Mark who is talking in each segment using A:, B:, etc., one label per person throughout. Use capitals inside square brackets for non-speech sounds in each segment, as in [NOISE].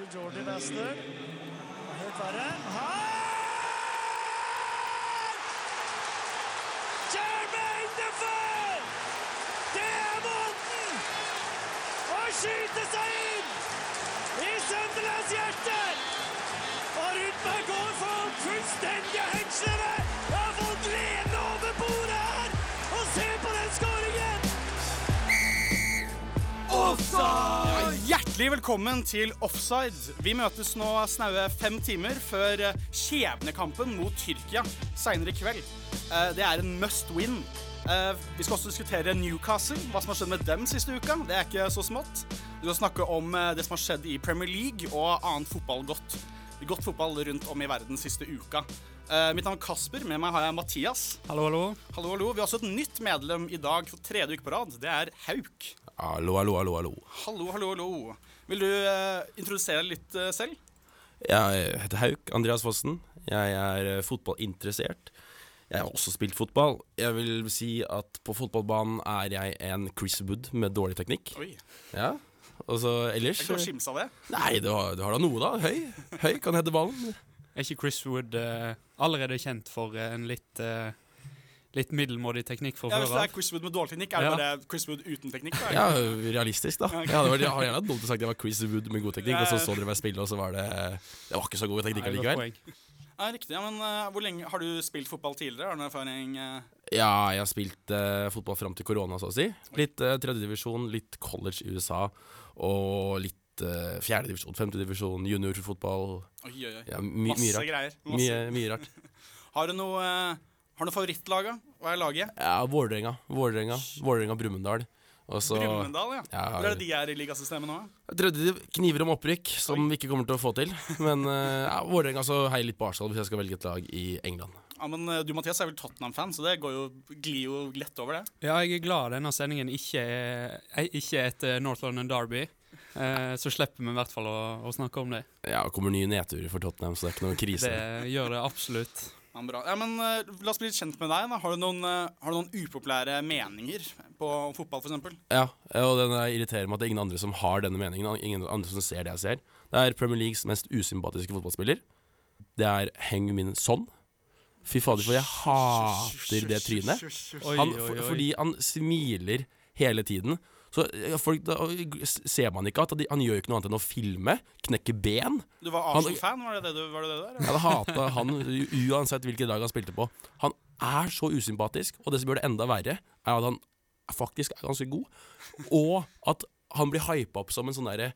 A: til Jordi Bastard. Helt verre. Her! Jermaine Defoe! Det er måten å skyte seg inn i Sunderlands hjerte! Og Rudberg går for fullstendige hengslene! Jeg har fått gleden over bordet her! Og se på den skåringen!
B: Ja, hjertelig velkommen til Offside. Vi møtes nå snaue fem timer før eh, skjebnekampen mot Tyrkia seinere i kveld. Eh, Det er en must win. Eh, Vi skal også diskutere Newcastle, hva som har skjedd med dem siste uka. Det er ikke så smått. Vi skal snakke om det som har skjedd i Premier League og annet fotball godt. Godt fotball rundt om i verden siste uka. Eh, Mitt navn er Kasper, med meg har jeg Mathias.
C: Hallo, hallo.
B: Hallo, hallo. Vi har også et nytt medlem i dag for tredje uke på rad. Det er Hauk.
D: Hallo, hallo, hallo, hallo.
B: Hallo, hallo, hallo. Vil du eh, introdusere deg litt eh, selv?
D: Jeg heter Hauk Andreas Fossen. Jeg er eh, fotballinteressert. Jeg har også spilt fotball. Jeg vil si at på fotballbanen er jeg en Chris Wood med dårlig teknikk.
B: Oi,
D: Ja, og så ellers
B: Jeg kan skimse av det.
D: Nei, du har, du har da noe, da. Høy. Høy kan hete ballen.
C: Er ikke Chris Wood uh, allerede kjent for uh, en litt eh, Litt middelmådig teknikk fra
B: Ja, hvis det er Chris Wood med dårlig teknikk, er det
C: Ja.
B: bare Chris Wood uten teknikk? Da?
D: Ja, realistisk, da. [LAUGHS] Jeg det var, jeg har gjerne dumt sagt at jeg var Chris Wood med god teknikk,
B: Ja,
D: og så så dere meg spille, og så var det Det var ikke så god teknikk
C: likevel.
D: allikevel.
B: Ja, riktig. Ja, men uh, hvor lenge Har du spilt fotball tidligere? Har du erfaring? Uh...
D: Ja, jeg har spilt uh, fotball fram til korona, så å si. Litt uh, tredjedivisjon, litt college i USA, og litt fjerdedivisjon, femtedivisjon, juniorfotball.
B: Oi, oi, oi.
D: Ja, my,
B: Masse
D: mye
B: greier. Masse.
D: Mye, mye rart. [LAUGHS]
B: Har du noe Har du favorittlaga? Hva er laget?
D: Ja, Vålerenga. Vålerenga, Vålerenga Brumunddal.
B: Brumunddal, ja.
D: Ja,
B: Hvor er det de er i ligasystemet nå?
D: Jeg trodde de kniver om opprykk, som vi ikke kommer til å få til. Men uh, ja, Vålerenga så heier litt på Arsenal hvis jeg skal velge et lag i England.
B: Ja, men eh, Du Mathias er vel Tottenham-fan, så det går jo, glir jo lett over det.
C: Ja, jeg er glad denne sendingen ikke er, eh, ikke et eh, North London Derby. Eh, så slipper vi i hvert fall å, å snakke om det.
D: Ja, det kommer nye nedturer for Tottenham, så det er ikke noe krise.
C: Det gjør det absolutt.
B: Ja, bra. Ja, men uh, La oss bli litt kjent med deg. da. Har du noen, uh, har du noen upopulære meninger på fotball, f.eks.?
D: Ja, og den er- irriterer meg at det er ingen andre som har denne meningen. Ingen andre som ser det jeg ser. Det er Premier Leagues mest usympatiske fotballspiller. Det er Heng Min Son. Fy fader, for jeg hater det trynet. Han, for, fordi han smiler hele tiden. Så folk, da ser man ikke at de, han gjør ikke noe annet enn å filme, knekke ben.
B: Du var Arsenal-fan? Var det det du var det der?
D: Jeg hadde hata han uansett hvilket lag han spilte på. Han er så usympatisk, og det som gjør det enda verre, er at han faktisk er ganske god, og at han blir hypa opp som en sånn derre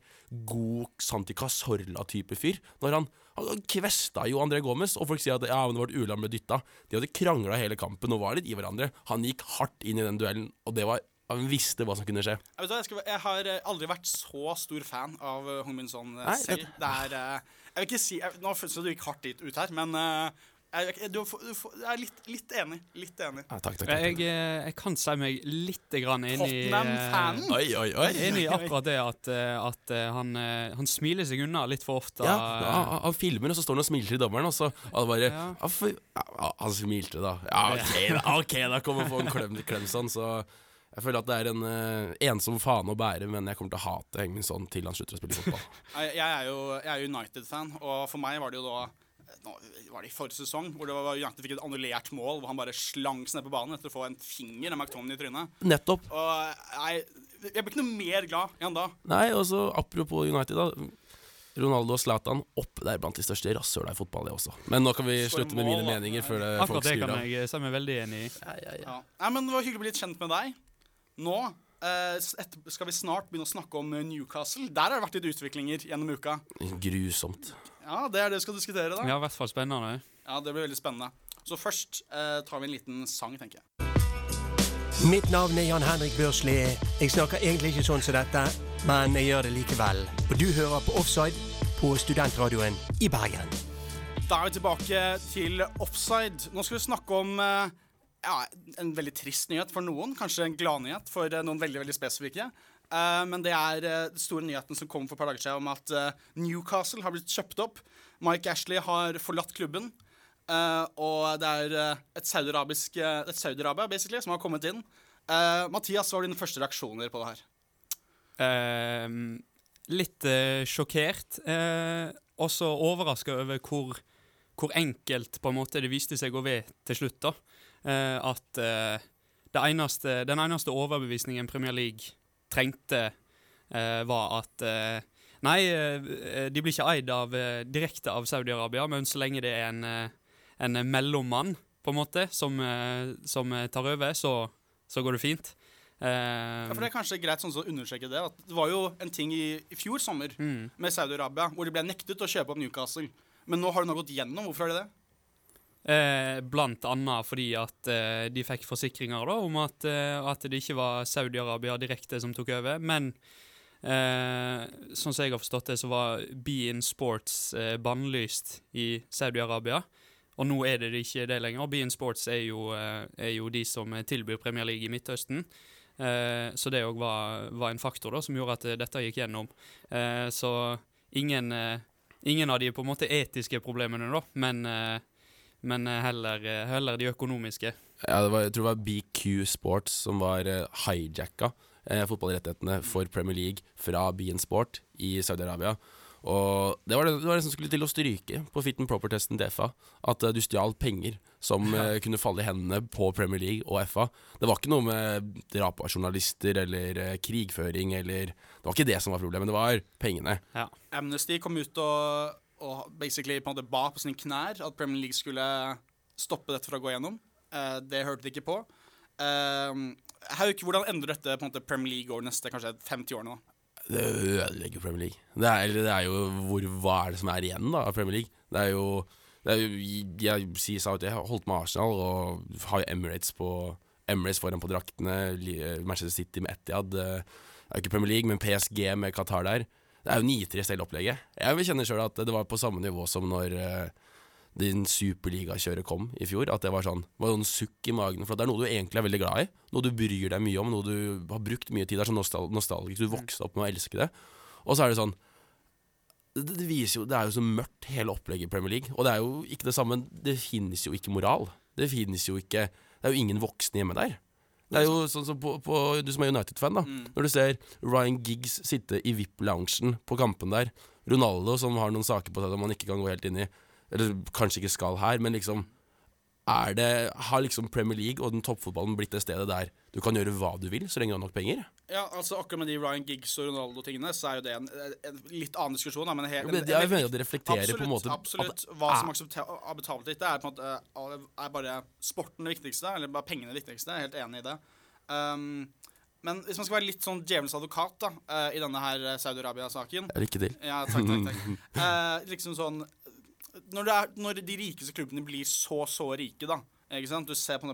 D: god Santi Casorla-type fyr. Når han, han kvesta jo André Gomez, og folk sier at ja, men det var et uhell han ble dytta. De hadde krangla hele kampen og var litt i hverandre. Han gikk hardt inn i den duellen, og det var han visste hva som kunne skje.
B: Jeg, vet hva, jeg, skal, jeg har eh, aldri vært så stor fan av uh, Hong Min Son eh,
D: Nei,
B: selv. Det er eh, Jeg vil ikke si jeg, Nå føles det du gikk hardt dit ut her, men eh, jeg, du, du, du, er litt, litt enig. Litt enig.
D: Ja, takk, takk, takk.
C: eh, jeg kan si meg litt grann inn i eh,
B: Tottenham-fanen?
D: Oi, oi, oi.
C: Enig i akkurat det at, eh, at eh, han, eh, han smiler seg unna litt for ofte.
D: Ja,
C: eh,
D: han, han filmer, og så står han og smiler til dommeren, og så og bare
C: Ja.
D: ja. for, ja, ja, Han smilte, da. Ja, OK, da, okay, da kommer få en klem, klem sånn, så jeg føler at det er en uh, ensom fane å bære, men jeg kommer til å hate Hengmin sånn til han slutter å spille fotball. [LAUGHS]
B: Jeg, jeg er jo er jo United-fan, og for meg var det jo da nå var det i forrige sesong, hvor det var United fikk et annullert mål, hvor han bare slang seg ned på banen etter å få en finger av McTominay i trynet.
D: Nettopp.
B: Og jeg, jeg ble ikke noe mer glad enn da.
D: Nei, og så apropos United, da. Ronaldo og Zlatan opp der blant de største rasshøla i fotball, det også. Men nå kan vi slutte med mine meninger før det, folk
C: Akkurat det kan
D: av.
C: jeg si meg veldig enig i.
B: Ja. Nei, men Det var hyggelig å bli litt kjent med deg. Nå eh, et, skal vi snart begynne å snakke om eh, Newcastle. Der har det vært litt utviklinger gjennom uka.
D: Grusomt.
B: Ja, Det er det vi skal diskutere, da.
C: Ja, i hvert fall spennende.
B: Ja, Det blir veldig spennende. Så først eh, tar vi en liten sang, tenker jeg.
E: Mitt navn er Jan Henrik Børsli. Jeg snakker egentlig ikke sånn som dette, men jeg gjør det likevel. Og du hører på Offside på Studentradioen i Bergen.
B: Da er vi tilbake til offside. Nå skal vi snakke om eh, ja, en veldig trist nyhet for noen. Kanskje en gladnyhet for eh, noen veldig veldig spesifikke. Uh, men det er den store nyheten som kom for et par dager siden om at uh, Newcastle har blitt kjøpt opp. Mike Ashley har forlatt klubben. og det er et uh, Saudi-Arabia basically, som har kommet inn. Mathias, hva var dine første reaksjoner på det her?
C: Ehm, litt sjokkert. Også overraska over hvor, hvor enkelt på en måte det viste seg å være til slutt. da. Eh, at eh, det eneste, den eneste overbevisningen Premier League trengte, eh, var at Nei, de blir ikke eid av, direkte av Saudi-Arabia, men så lenge det er en, en mellommann på en måte, som, som tar over, så, så går det fint. Uh,
B: Ja, for Det er kanskje greit sånn å understreke det. At det var jo en ting i, i fjor sommer
C: mm.
B: med Saudi-Arabia hvor de ble nektet å kjøpe opp Newcastle. Men nå har det nå gått gjennom. Hvorfor er det det?
C: Eh, blant annet fordi at eh, de fikk forsikringer da, om at, eh, at det ikke var Saudi-Arabia direkte som tok over. Men eh, sånn som jeg har forstått det, så var Bein Sports eh, bannlyst i Saudi-Arabia. Og nå er det ikke det lenger. Bein Sports er jo, er jo de som tilbyr Premier League i Midtøsten. Så det òg var, var en faktor da, som gjorde at dette gikk gjennom. Så ingen, ingen av de på en måte etiske problemene, da, men men eh, heller, eh, heller de økonomiske.
D: Ja, det var, jeg tror det var BQ Sports som var uh, hijacka eh, fotballrettighetene for Premier League fra Bean Sport i Saudi-Arabia. Og det var det, det var det som skulle til å stryke på fit and proper-testen til FA. At eh, du stjal penger som eh, kunne falle i hendene på Premier League og FA. Det var ikke noe med drap av journalister eller eh, krigføring eller Det var ikke det som var problemet, det var pengene.
B: Amnesty kom ut og, og basically på en måte ba på sine knær at Premier League skulle stoppe dette fra å gå gjennom. Uh, det hørte de ikke på. Uh, Hauk, hvordan endrer dette på en måte Premier League over neste kanskje 50 årene? da?
D: Det ødelegger Premier League. Det er, det er jo hvor, Hva er det som er igjen da av Premier League? Det er jo, det er jo Jeg sier sa jeg har holdt med Arsenal og har jo Emirates på Emirates foran på draktene. Manchester City med Etiad. Det er jo ikke Premier League, men PSG med Qatar der. Det er jo nitrist hele opplegget. Jeg vil kjenne sjøl at det var på samme nivå som når uh, din superligakjøret kom i fjor. At det var sånn var noen sukk i magen. For det er noe du egentlig er veldig glad i. Noe du bryr deg mye om, noe du har brukt mye tid Det er sånn nostal nostalgisk. Du vokste opp med å elske det. Og så er det sånn det, det viser jo Det er jo så mørkt, hele opplegget i Premier League. Og det er jo ikke det samme Det finnes jo ikke moral. Det finnes jo ikke Det er jo ingen voksne hjemme der. Det er jo sånn som på, på Du som er United-fan, da. Når du ser Ryan Giggs sitte i VIP-loungen på kampen der. Ronaldo som har noen saker på seg som man ikke kan gå helt inn i. Eller kanskje ikke skal her, men liksom er det, Har liksom Premier League og den toppfotballen blitt det stedet der du kan gjøre hva du vil, så lenge du har nok penger?
B: Ja, altså Akkurat med de Ryan Giggs og Ronaldo-tingene, så er jo det en, en litt annen diskusjon. Da, men helt,
D: Jo, men det- jeg mener at det reflekterer på en måte
B: Absolutt. Hva som
D: er-
B: akseptabelt litt, det er på en måte er bare sporten det viktigste, eller bare pengene det viktigste. Jeg er helt enig i det. Um, men hvis man skal være litt sånn djevelens advokat da, uh, i denne her eh, Saudi-Arabia-saken
D: Lykke til.
B: Ja, takk, takk, takk. uh, [LAUGHS] liksom sånn når, det er, når de rikeste klubbene blir så, så rike, da ikke sant? Du ser på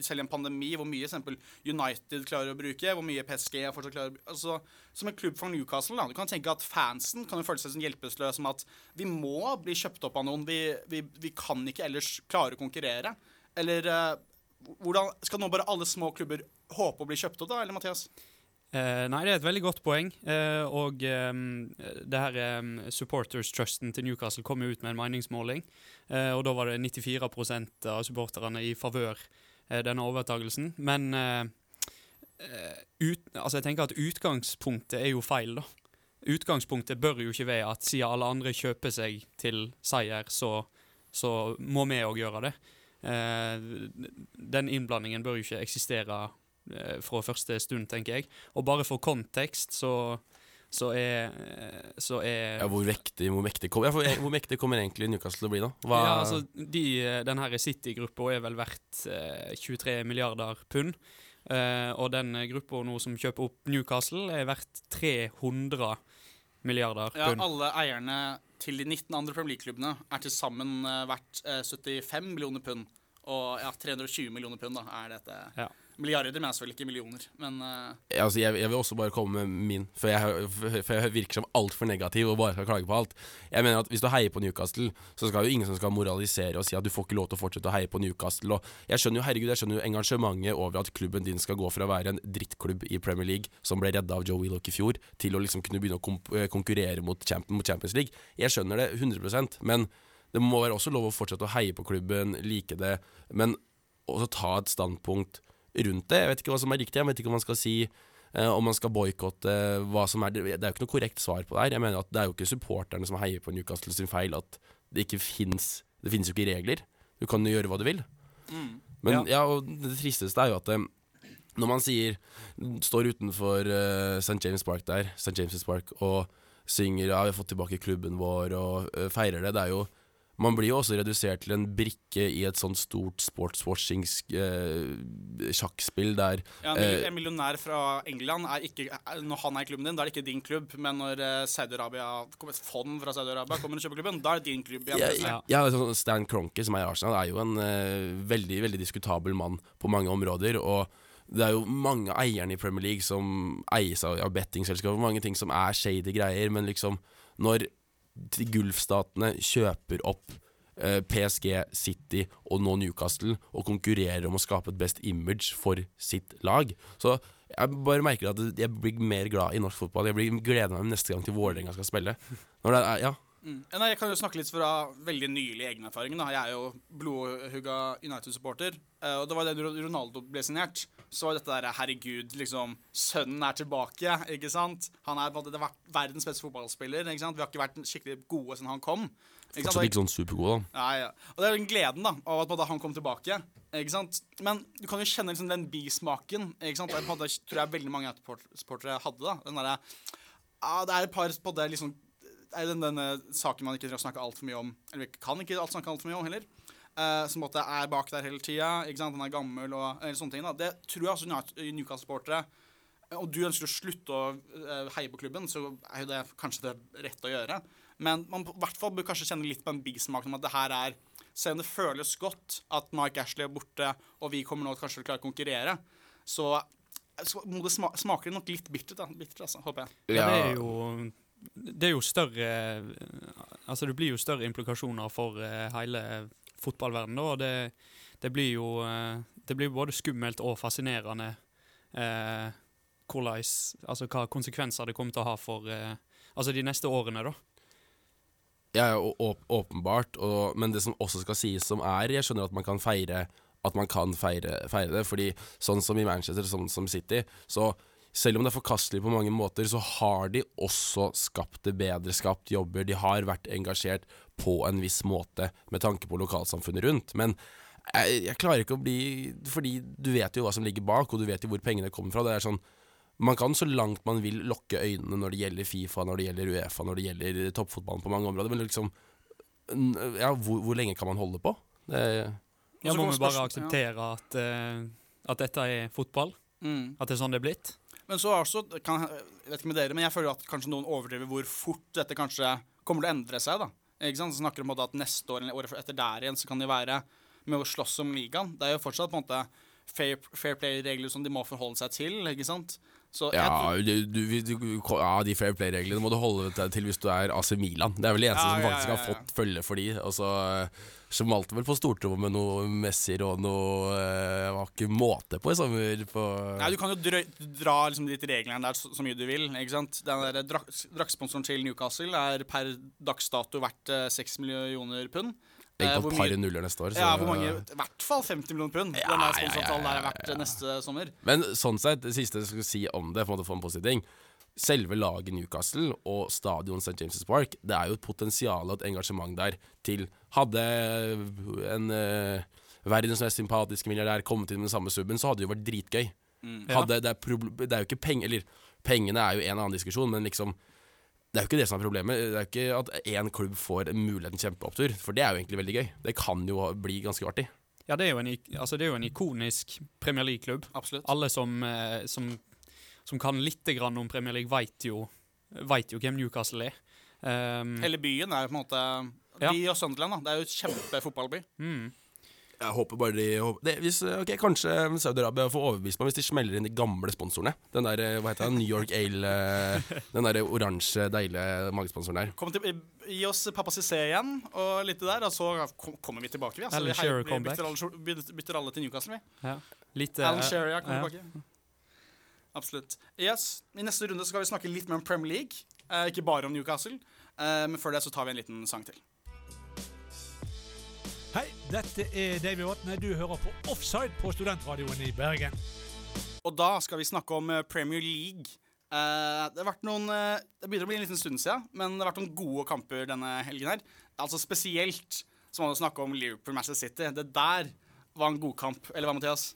B: selv i en pandemi hvor mye eksempel, United klarer å bruke, hvor mye PSG fortsatt klarer å bruke. Altså, som en klubb for Newcastle, da. Du kan tenke at fansen kan jo føle seg som hjelpeløse som at vi må bli kjøpt opp av noen. Vi, vi, vi kan ikke ellers klare å konkurrere. Eller uh, hvordan Skal nå bare alle små klubber håpe å bli kjøpt opp, da? Eller Mathias?
C: Eh, nei, det er et veldig godt poeng. Uh, og um, det her um, Supporters Trusten til Newcastle kom jo ut med en meningsmåling. uh, og da var det 94% av supporterne i favør denne overtagelsen. Men ut, altså jeg tenker at utgangspunktet er jo feil, da. Utgangspunktet bør jo ikke være at siden alle andre kjøper seg til seier, så, så må vi òg gjøre det. Den innblandingen bør jo ikke eksistere fra første stund, tenker jeg. Og bare for kontekst, så, så er, eh, så er
D: Ja, hvor mektig, hvor mektig, kom, ja, for, hvor mektig kommer egentlig Newcastle til å bli, da? Hva,
C: ja, altså, de, eh, den her City-gruppa er vel verdt eh, 23 milliarder pund. Eh, og den eh, gruppa nå som kjøper opp Newcastle, er verdt 300 milliarder
B: Ja,
C: pund.
B: alle eierne til de 19 andre Premier League-klubbene er til sammen eh, verdt eh, 75 millioner pund. Og ja, 320 millioner pund, da, er dette.
C: Ja.
B: Milliarder, men selvfølgelig ikke millioner. Men
D: uh... Altså, jeg, jeg vil også bare komme med min, for jeg, for jeg virker som altfor negativ og bare skal klage på alt. Jeg mener at Hvis du heier på Newcastle, så skal jo ingen som skal moralisere og si at du får ikke lov til å fortsette å heie på Newcastle. Og jeg skjønner jo herregud, jeg skjønner jo engasjementet over at klubben din skal gå fra å være en drittklubb i Premier League, som ble redda av Joe Willoch i fjor, til å liksom kunne begynne å eh, konkurrere mot, mot Champions League. Jeg skjønner det 100% men det må være også lov å fortsette å heie på klubben, like det, men også ta et standpunkt rundt det. Jeg vet ikke hva som er riktig. Jeg vet ikke om man skal si eh, om man skal boikotte hva som er Det det er jo ikke noe korrekt svar på det her. Jeg mener at Det er jo ikke supporterne som heier på Newcastle sin feil at det ikke fins Det finnes jo ikke regler. Du kan jo gjøre hva du vil. Men ja. og det tristeste er jo at eh, når man sier Står utenfor uh, St. James Park der, St. James' Park, og synger ja, vi har fått tilbake klubben vår, og uh, feirer det, det er jo man blir jo også redusert til en brikke i et sånt stort sportswashingsk eh, der
B: Ja, en
D: eh,
B: en millionær fra England er ikke Når han er i klubben din, da er det ikke din klubb. Men når eh, Saudi-Arabia kommer et fond fra Saudi-Arabia kommer og kjøper klubben, da er det din klubb.
D: Ja, ja, ja, sånn Stan Kroenke, som er i Arsenal, er jo en eh, veldig veldig diskutabel mann på mange områder. Og det er jo mange eierne i Premier League som eies av ja, bettingselskaper, mange ting som er shady greier, men liksom Når Gulfstatene kjøper opp eh, PSG, City og nå Newcastle og konkurrerer om å skape et best image for sitt lag, så jeg bare merker at jeg blir mer glad i norsk fotball. Jeg blir gleder meg neste gang til Vålerenga skal spille. Når det er, ja,
B: Mm. Nei, jeg kan jo snakke litt fra veldig nylig egen erfaring. da. Jeg er jo blodhugga United-supporter. eh, og det var da Ronaldo ble signert. Så var dette der Herregud, liksom Sønnen er tilbake, ikke sant? Han er det vært verdens beste fotballspiller. ikke sant? Vi har ikke vært skikkelig gode siden han kom. Ikke
D: fortsatt ikke sånn supergod, da.
B: Nei, ja. Og det er den gleden da, av at han kom tilbake. Ikke sant? Men du kan jo kjenne liksom den bismaken. Ikke sant? Det tror jeg veldig mange supportere hadde. da. Den derre ja, Det er et par på det liksom Det er den, denne saken man ikke trenger å snakke altfor mye om. Eller vi kan ikke alt snakke altfor mye om heller. uh, som måtte er bak der hele tida. den? Han er gammel og eller sånne ting. da. Det tror jeg også United- Newcastle-supportere og du ønsker å slutte å eh, heie på klubben, så er jo det kanskje det rette å gjøre. Men man i hvert fall bør kanskje kjenne litt på en bismak om at det her er Selv om det føles godt at Mike Ashley er borte, og vi kommer nå kanskje til å klare å konkurrere, så så må det sma smaker det nok litt bittert, da. Bittert, altså, håper jeg.
C: Ja, det er jo Det er jo større Altså, det blir jo større implikasjoner for eh, hele fotballverdenen, da. Det, det blir jo eh, Det blir både skummelt og fascinerende eh, hvordan Altså hva konsekvenser det kommer til å ha for eh, Altså de neste årene, da.
D: Ja, ja, å- å- åpenbart. Og, men det som også skal sies som er Jeg skjønner at man kan feire At man kan feire, feire det. Fordi sånn som i Manchester, sånn som City, så selv om det er forkastelig på mange måter, så har de også skapt det bedre, skapt jobber. De har vært engasjert på en viss måte med tanke på lokalsamfunnet rundt. Men jeg, jeg klarer ikke å bli Fordi du vet jo hva som ligger bak, og du vet jo hvor pengene kommer fra. Det er sånn man kan så langt man vil lukke øynene når det gjelder Fifa, når det gjelder Uefa, når det gjelder toppfotballen på mange områder, men liksom Ja, hvor, hvor lenge kan man holde på? Det,
C: Ja, må vi bare
B: akseptere
C: akseptere at, uh, at dette er fotball?
B: Mm.
C: At det er sånn det er blitt?
B: Men så også, kan, jeg vet ikke med dere, men jeg føler at kanskje noen overdriver hvor fort dette kanskje kommer til å endre seg. da. Ikke sant? Så snakker om at neste år eller året etter der igjen så kan de være med å slåss om ligaen. Det er jo fortsatt på en måte fair, fair play-regler som de må forholde seg til. ikke sant?
D: Ja, du, du, du, ja, de fair play-reglene må du holde deg til hvis du er AC Milan. Det er vel det eneste
B: Ja,
D: som faktisk har fått følge for de. Og så eh, smalt vel på stortrommet med noe Messier og noe eh, Var ikke måte på i sommer. På
B: Nei, Du kan jo drø dra liksom litt reglene der så, så mye du vil. ikke sant? Den der drak Draktsponsoren til Newcastle er per dags dato verdt eh, 6 millioner pund.
D: Legg på et par nuller neste år. Så,
B: Ja, hvor mange? I hvert fall 50 millioner pund.
D: Ja,
B: den sponsoravtalen der er verdt neste sommer.
D: Men sånn sett, det siste jeg skulle si om det, på en måte for en positiv ting Selve laget Newcastle og stadion St. James' Park, det er jo et potensial og et engasjement der til Hadde en uh, verdens mest sympatiske milliardær kommet inn med den samme subben, så hadde det jo vært dritgøy. Hadde, det, er det er jo ikke penger Eller pengene er jo en annen diskusjon, men liksom det er jo ikke det som er problemet. Det er jo ikke at én klubb får muligheten til kjempeopptur, for det er jo egentlig veldig gøy. Det kan jo bli ganske artig.
C: Ja, det er jo en, altså, det er jo en ikonisk Premier League-klubb.
B: Absolutt.
C: Alle som, eh, som, som kan litt grann om Premier League, veit jo, vet jo hvem Newcastle er. Um,
B: Hele byen er jo på en måte
C: Ja.
B: Og Sunderland, da. Det er jo et kjempefotballby.
C: mm.
D: Jeg håper bare de håper, det, hvis, ok, Kanskje Saudi-Arabia får overbevist meg hvis de smeller inn de gamle sponsorene. Den der, eh, hva heter det, New York Ale eh, Den der oransje, deilige magesponsoren der.
B: Kom til, gi oss Pappa Cissé igjen, og litt der, og så kommer vi tilbake. Vi, altså.
C: Alan Shearer
B: vi bytter, alle, bytter, bytter alle til Newcastle, vi.
C: ja. Litt, eh,
B: Alan Shearer ja, kommer
C: ja.
B: tilbake. Absolutt. Yes, I neste runde skal vi snakke litt mer om Premier League, eh, ikke bare om Newcastle. Eh, men før det så tar vi en liten sang til.
F: Hei, dette er Davy Vatne. Du hører på Offside på Studentradioen i Bergen.
B: Og da skal vi snakke om eh, Premier League. Eh, det har vært noen eh, Det begynner å bli en liten stund siden, men det har vært noen gode kamper denne helgen her. Altså spesielt så må du snakke om Liverpool-Manchester City. Det der var en god kamp, Eller hva, Mathias?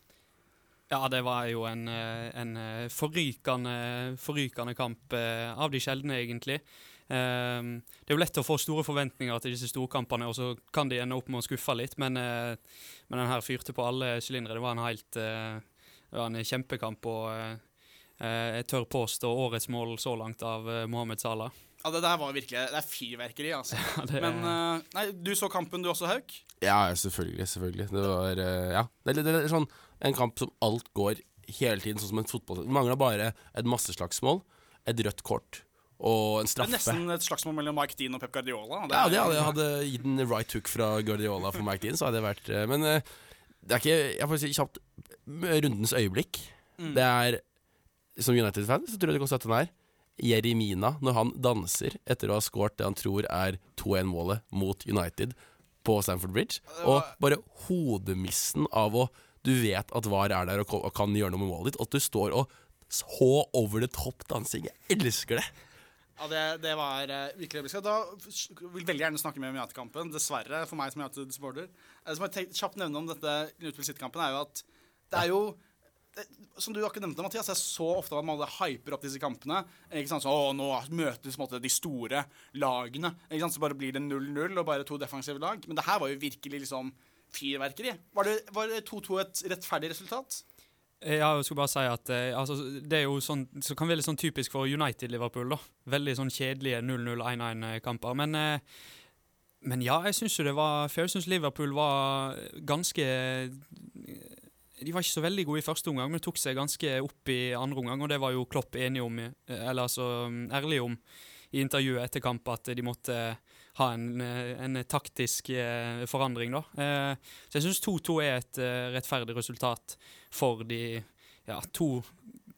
C: Ja, det var jo en, en forrykende, forrykende kamp av de sjeldne, egentlig. Ehm, det er jo lett å få store forventninger til disse storkampene, og så kan de ende opp med å skuffe litt, men, eh, men den her fyrte på alle sylindere. Det var en helt eh, det var en kjempekamp, og eh, jeg tør påstå årets mål så langt av Mohammed Salah.
B: Ja, Det der var virkelig Det er fyrverkeri, altså. [LAUGHS]
C: Ja, er...
B: Men Nei, du så kampen du også, Hauk?
D: Ja, selvfølgelig. selvfølgelig Det var Ja. Det, er- det er sånn en kamp som alt går hele tiden, sånn som en fotball. Det mangla bare et masseslagsmål, et rødt kort og en straffe.
B: Det er nesten et slagsmål mellom Mike Dean og Pep Guardiola.
D: Ja, det hadde, jeg hadde gitt en right hook fra Guardiola for Mike Dean, så hadde det vært eh, Men eh, det er ikke Jeg får si kjapt rundens øyeblikk.
B: Mm.
D: Det er Som United-fan så tror jeg du kan støtte den her. Jeremina, når han danser etter å ha skåret det han tror er 2-1-målet mot United på Stamford Bridge. Og bare hodemissen av å Du vet at VAR er der og og kan gjøre noe med målet ditt, og at du står og så over the top dansing. Jeg elsker det.
B: Ja, det, det var uh, virkelig øyeblikk. Da vil veldig gjerne snakke mer om United-kampen. Dessverre, for meg som United-supporter. Det som jeg kjapt nevne om dette Liverpool City-kampen, er jo at det er jo det, Som du akkurat nevnte, Mathias, jeg så ofte at man hadde hyper opp disse kampene. Ikke sant, så, å, Nå møtes måte, de store lagene. Ikke sant, Så bare blir det 0-0 og bare to defensive lag. Men det her var jo virkelig liksom fyrverkeri. Var var det 2-2 et rettferdig resultat?
C: Eh, Ja, jeg skulle bare si at eh, altså, Det er jo sånn, så kan være litt sånn typisk for United-Liverpool. da. Veldig sånn kjedelige 0-0-1-1-kamper. Men, eh, men ja, jeg syns jo det var For jeg syns Liverpool var ganske eh, De var ikke så veldig gode i første omgang, men tok seg ganske opp i andre omgang. Og det var jo Klopp enig om, eh, eller altså ærlig om i intervjuet etter kamp, at de måtte ha en, eh, en taktisk eh, forandring, da. Eh, Så jeg syns 2-2 er et eh, rettferdig resultat for de ja, to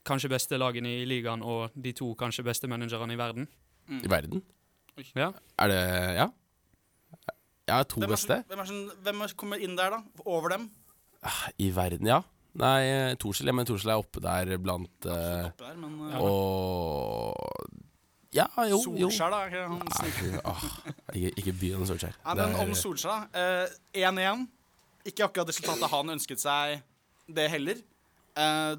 C: kanskje beste lagene i ligaen og de to kanskje beste managerne i verden.
D: I verden.
C: Ja.
D: Er det Ja? Jeg er to
B: Hvem er,
D: beste.
B: som, hvem, er som, hvem er, kommer inn der, da? Over dem?
D: I verden, ja. Nei, Torsil, jeg mener Torsil er oppe der blant uh,
B: Oppe der, men uh,
D: Og Ja, jo, jo.
B: Solskjær, da? er ikke han
D: Nei, åh, ikke, ikke begynn med Solskjær.
B: Nei, men om Solskjær, da. Eh, 1-1. Ikke akkurat resultatet han ønsket seg, det heller. Eh,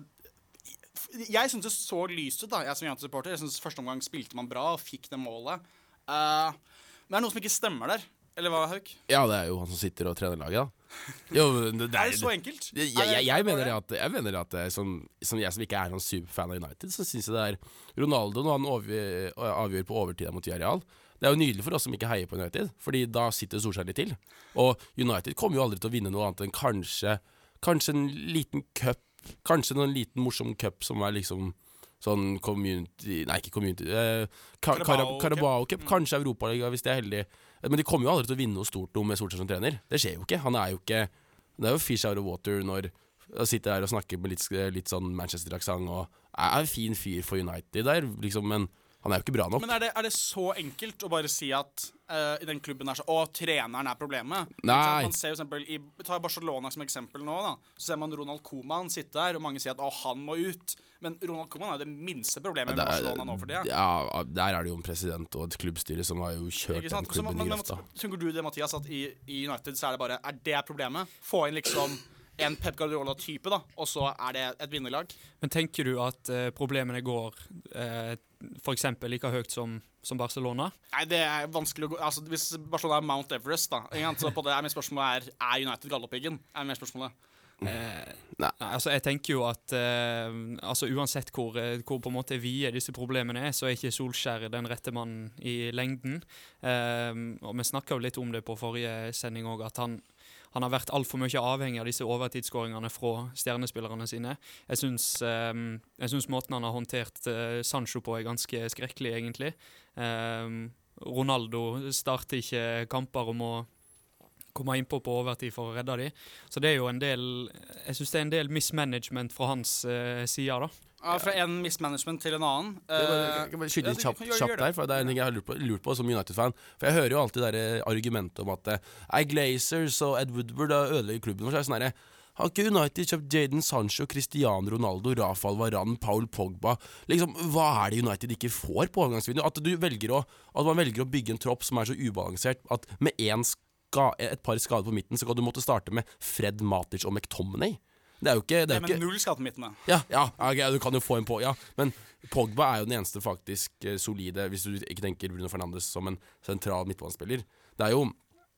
B: jeg syns det så lyst ut, da, jeg som United-supporter. Jeg synes Første omgang spilte man bra og fikk det målet. Eh, men det er noe som ikke stemmer der. Eller hva, Hauk?
D: Ja, det er jo han som sitter og trener laget, da. Jo, det, det
B: Er det så enkelt?
D: Jeg, jeg, jeg, mener at, jeg mener at eh, som, som jeg som ikke er noen superfan av United, så syns jeg det er Ronaldo når han avgjør, avgjør på overtida mot Villarreal. Det er jo nydelig for oss som ikke heier på United, Fordi da sitter Solskjær litt til. Og United kommer jo aldri til å vinne noe annet enn kanskje Kanskje en liten cup, kanskje en liten morsom cup som er liksom sånn community Nei, ikke community. Eh, Ka-
B: Carabao
D: Carab-
B: Cup.
D: Carabao Cup. Kanskje Europaliga, hvis de er heldige. Men de kommer jo aldri til å vinne noe stort noe med Solskjær som trener. Det skjer jo ikke. Han er jo ikke Det er jo fish out of water når han sitter der og snakker med litt, litt sånn Manchester-aksent og er en fin fyr for United der, liksom, men han er jo ikke bra nok.
B: Men er det, er det så enkelt å bare si at uh, i den klubben er så Å, treneren er problemet?
D: Nei.
B: Man ser jo eksempel i, Ta Barcelona som eksempel nå. da Så ser man Ronald Coman sitte der, og mange sier at å, han må ut. Men Ronald Coman er jo det minste problemet med
D: er-
B: Barcelona nå for tida.
D: ja, der er det jo en president og et klubbstyre som har jo kjørt den klubben
B: men,
D: i grøfta.
B: Tenker du det, Mathias, at i, i United så er det bare Er det problemet? Få inn liksom en Pep Guardiola-type, da, og så er det et vinnerlag?
C: Men tenker du at eh, problemene går eh, f.eks. like høyt som, som Barcelona?
B: Nei, det er vanskelig å gå Altså, Hvis Barcelona er Mount Everest, da? Så på det er mitt spørsmål er Er United Galdhøpiggen? Er mer spørsmålet.
C: Eh,
D: Nei.
C: Nei, altså jeg tenker jo at eh, altså Uansett hvor, eh, hvor på en måte vide disse problemene er, så er ikke Solskjær den rette mannen i lengden. Eh, og Vi snakka litt om det på forrige sending òg, at han, han har vært altfor mye avhengig av disse overtidsskåringene fra stjernespillerne sine. Jeg syns, um, måten han har håndtert uh, Sancho på, er ganske skrekkelig, egentlig. Um, Ronaldo starter ikke kamper og må komme innpå på overtid for å redde dem. Så det er jo en del Jeg syns det er en del mismanagement fra hans uh, side, da.
B: Ja, fra en mismanagement til en annen.
D: Uh, jeg
B: Eh,
D: kan bare skyte
B: ja,
D: inn kjapt, kjapt der, for det er en ting jeg har lurt på, lurt på som United-fan. For jeg hører jo alltid det der argumentet om at eh, Ei Glazers og Ed Woodward ødelegger klubben vår. Så er sånn herre Har ikke United kjøpt Jaden Sancho, Cristiano Ronaldo, Rafael Varan, Paul Pogba? Liksom, Hva er det United ikke får på overgangsvinduet? At, du velger å, at man velger å bygge en tropp som er så ubalansert at med én et par skader på midten, så kan du måtte starte med Fred Matic og McTominay. Det er jo ikke, det er jo
B: Men
D: ikke
B: null skade på midten. da.
D: ja, ja, okay, du kan jo få en på, ja. Men Pogba er jo den eneste faktisk eh, solide, hvis du ikke tenker Bruno Fernandes som en sentral midtbanespiller. Det er jo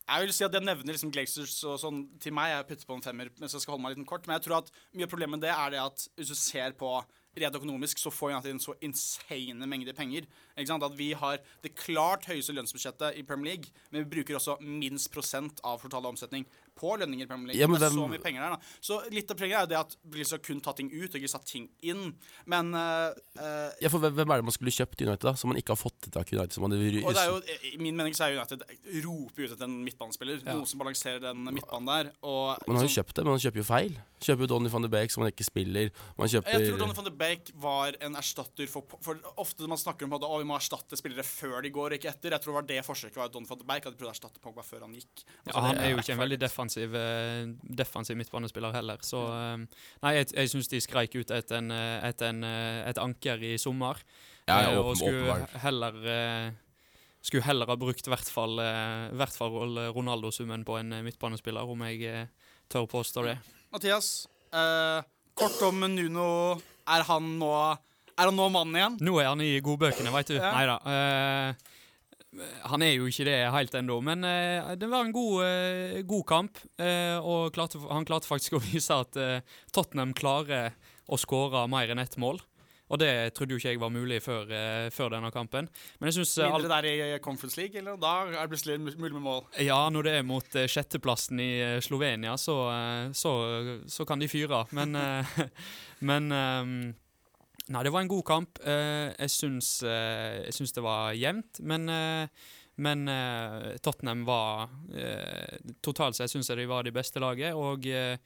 B: Jeg vil si at Jeg nevner liksom Glazers og sånn til meg. Jeg putter på en femmer mens jeg skal holde meg litt kort. Men jeg tror at mye av problemet med det er det at hvis du ser på rent økonomisk, så får United inn så insane mengder penger. At vi har det klart høyeste lønnsbudsjettet i Premier League, men vi bruker også minst prosent av total omsetning på lønninger i Premier League.
D: Ja,
B: det er så mye penger der, da. Så litt av poenget er jo det at vi har kun tatt ting ut, og ikke satt ting inn. Men eh,
D: ja, for hvem er det man skulle kjøpt i United, da? Som man ikke har fått tak i United? Som man,
B: Og det er jo, I min mening så er United roper ut etter en midtbanespiller.
C: Ja.
B: Noen som balanserer den midtbanen der. Og
D: man har jo
B: sånn-
D: kjøpt det, men man kjøper jo feil. Kjøper jo Donny van de Beek som man ikke spiller. Man kjøper
B: Jeg tror Donny van de Beek var en erstatter for, for Ofte man snakker om at vi må erstatte spillere før de går, ikke etter. Jeg tror det var det forsøket var Don van de Beek hadde prøvd å erstatte Pogba før han gikk. Altså,
C: Ja, han er jo ikke en veldig defensiv, eh, defensiv midtbanespiller heller, så eh, Nei, jeg, jeg syns de skreik ut etter en, et, en, eh, et anker i sommer.
D: Ja, ja,
C: og skulle heller Skulle heller ha brukt i hvert fall, fall Ronaldo-summen på en midtbanespiller, om jeg tør påstå det.
B: Mathias, eh, kort om Nuno. Er han nå Er han nå mannen igjen?
C: Nå er han i godbøkene, veit du.
B: Ja.
C: Nei da. Uh, han er jo ikke det helt ennå, men uh, det var en god, uh, god kamp. eh, og klarte, han klarte faktisk å vise at eh, Tottenham klarer å skåre mer enn ett mål. Og det trodde jo ikke jeg var mulig før, uh, før denne kampen. Men jeg syns
B: Mindre der i Conference League, eller? Da er det plutselig mulig med mål.
C: Ja, når det er mot uh, sjetteplassen i eh, Slovenia, så, eh, så, så kan de fyre. Men, eh, [LAUGHS] men um, Nei, det var en god kamp. Eh, jeg, syns, eh, jeg syns det var jevnt, men eh, men eh, Tottenham var eh, Totalt sett syns jeg de var det beste laget, og, eh,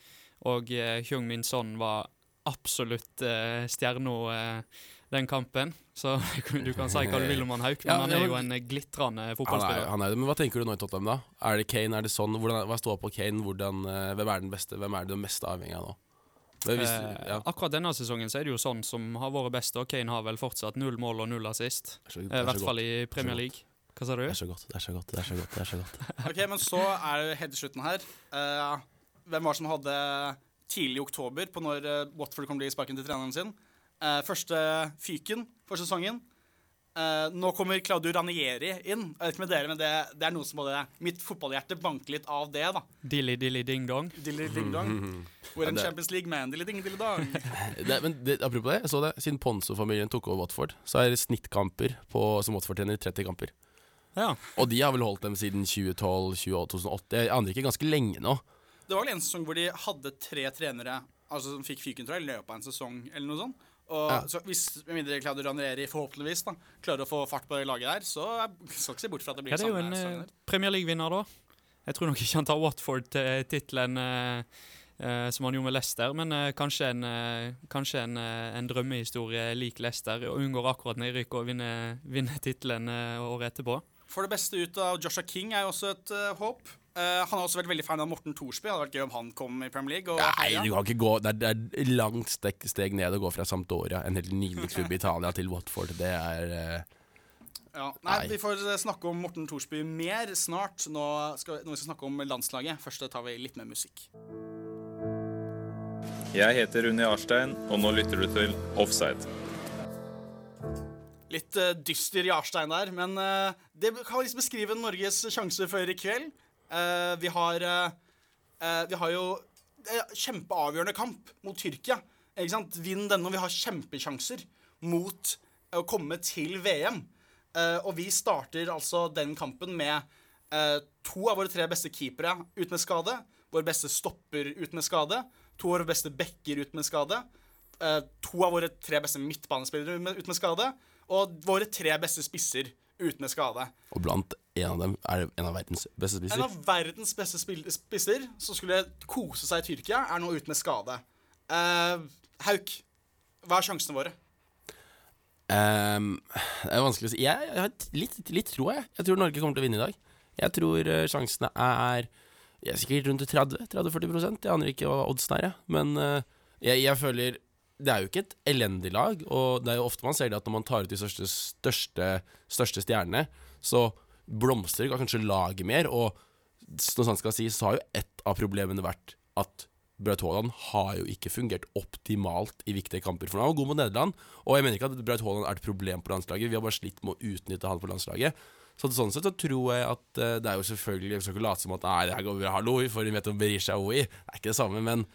C: og uh, Hyung Min Son var absolutt uh, stjerna eh, den kampen. Så [LAUGHS] du kan si hva du vil om han Hauk, men
D: Ja,
C: han er jo en eh, glitrende
D: Han er,
C: fotballspiller.
D: han er det, men Hva tenker du nå i Tottenham, da? Er det Kane, er det sånn? Hvordan, hva står på Kane? Hvordan, eh, hvem er den beste? Hvem er det du mest avhengig av nå? Hvis, ja. Eh.
C: Akkurat denne sesongen så er det jo sånn som har vært best, og Kane har vel fortsatt null mål og null assist. Eh, I
D: er
C: hvert fall i Premier. League. Hva sa du?
D: Det er så godt, det er så godt, det er så godt. det er så godt [LAUGHS]
B: Ok, men så er det helt slutten her. Uh, hvem var det som hadde tidlig i oktober på når eh, Watford kom til å gi sparken til treneren sin? Eh, første fyken for sesongen. Eh, nå kommer Claudio Ranieri inn. Jeg vet ikke med dere, men det, det er noe som både Mitt fotballhjerte banker litt av det, da.
C: Dilly dilly ding dong.
B: Dilly ding dong. [LAUGHS] We're in Champions League, man. Dilly ding dilly dong. [LAUGHS]
D: det, men det, Apropos det, jeg så det. Siden Ponzo-familien tok over Watford, så er det snittkamper på, som Watford-trener 30 kamper.
C: Ja.
D: Og de har vel holdt dem siden 2012, 2008, 2008. Jeg aner ikke ganske lenge nå.
B: Det var vel en sesong hvor de hadde tre trenere altså som fikk fyken, tror jeg, i løpet av en sesong eller noe sånt. Og
D: Ja.
B: så hvis med mindre Claudio Ranieri forhåpentligvis da, klarer å få fart på det laget der, så skal ikke se bort fra at det blir
C: Ja, det er jo en
B: sesong
C: eh. Premier League-vinner, da. Jeg tror nok ikke han tar Watford til tittelen eh, eh, som han gjorde med Leicester, men eh, kanskje en, eh, kanskje en, eh, en drømmehistorie lik Leicester, og unngår akkurat nedrykk og vinner, vinner tittelen eh, året etterpå.
B: For det beste ut av Joshua King er jo også et eh, håp. Eh, han har også vært veldig fan av Morten Thorsby. Det hadde vært gøy om han kom i Premier League. Og
D: Nei,
B: heia.
D: du kan ikke gå Det er, det er langt steg, steg ned å gå fra Sampdoria, en helt nydelig klubb i Italia, til Watford. Det er uh,
B: Ja. Nei,
D: Nei.
B: Vi får eh, snakke om Morten Thorsby mer snart nå skal, når vi skal snakke om landslaget. Først tar vi litt mer musikk.
F: Jeg heter Unni Arstein, og nå lytter du til Offside.
B: Litt uh, dyster Jarstein der, men det kan liksom beskrive Norges sjanse før i kveld. Eh, vi har eh, Vi har jo kjempeavgjørende kamp mot Tyrkia. Ikke sant? Vinn denne, og vi har kjempesjanser mot å komme til VM. Uh, og vi starter altså den kampen med uh, to av våre tre beste keepere ut med skade. Vår beste stopper ut med skade. To av våre beste backer ut med skade. Uh, to av våre tre beste midtbanespillere med- ut med skade. Og våre tre beste spisser ut med skade.
D: Og blant en av dem er en av verdens beste
B: En av verdens beste spisser som skulle kose seg i Tyrkia, er nå ute med skade. Uh, Hauk, hva er sjansene våre?
D: Um, det er vanskelig å si. Jeg, jeg har litt, litt tro, jeg. Jeg tror Norge kommer til å vinne i dag. Jeg tror eh, sjansene er Jeg er sikkert rundt 30 30-40 Jeg aner ikke hva oddsen er. Men uh, jeg, jeg føler Det er jo ikke et elendig lag, og det er jo ofte man ser det at når man tar ut de største, største, største stjernene, så blomstrer kanskje lage mer, og når sant skal sies, så har jo ett av problemene vært at Braut Haaland har jo ikke fungert optimalt i viktige kamper. For han var god mot Nederland, og jeg mener ikke at Braut Haaland er et problem på landslaget. Vi har bare slitt med å utnytte han på landslaget. Så sånn sett så tror jeg at eh, det er jo selvfølgelig Vi skal ikke late som at nei, det her går bra, hallo, vi vet om Berisha Oi. Det er ikke det samme, men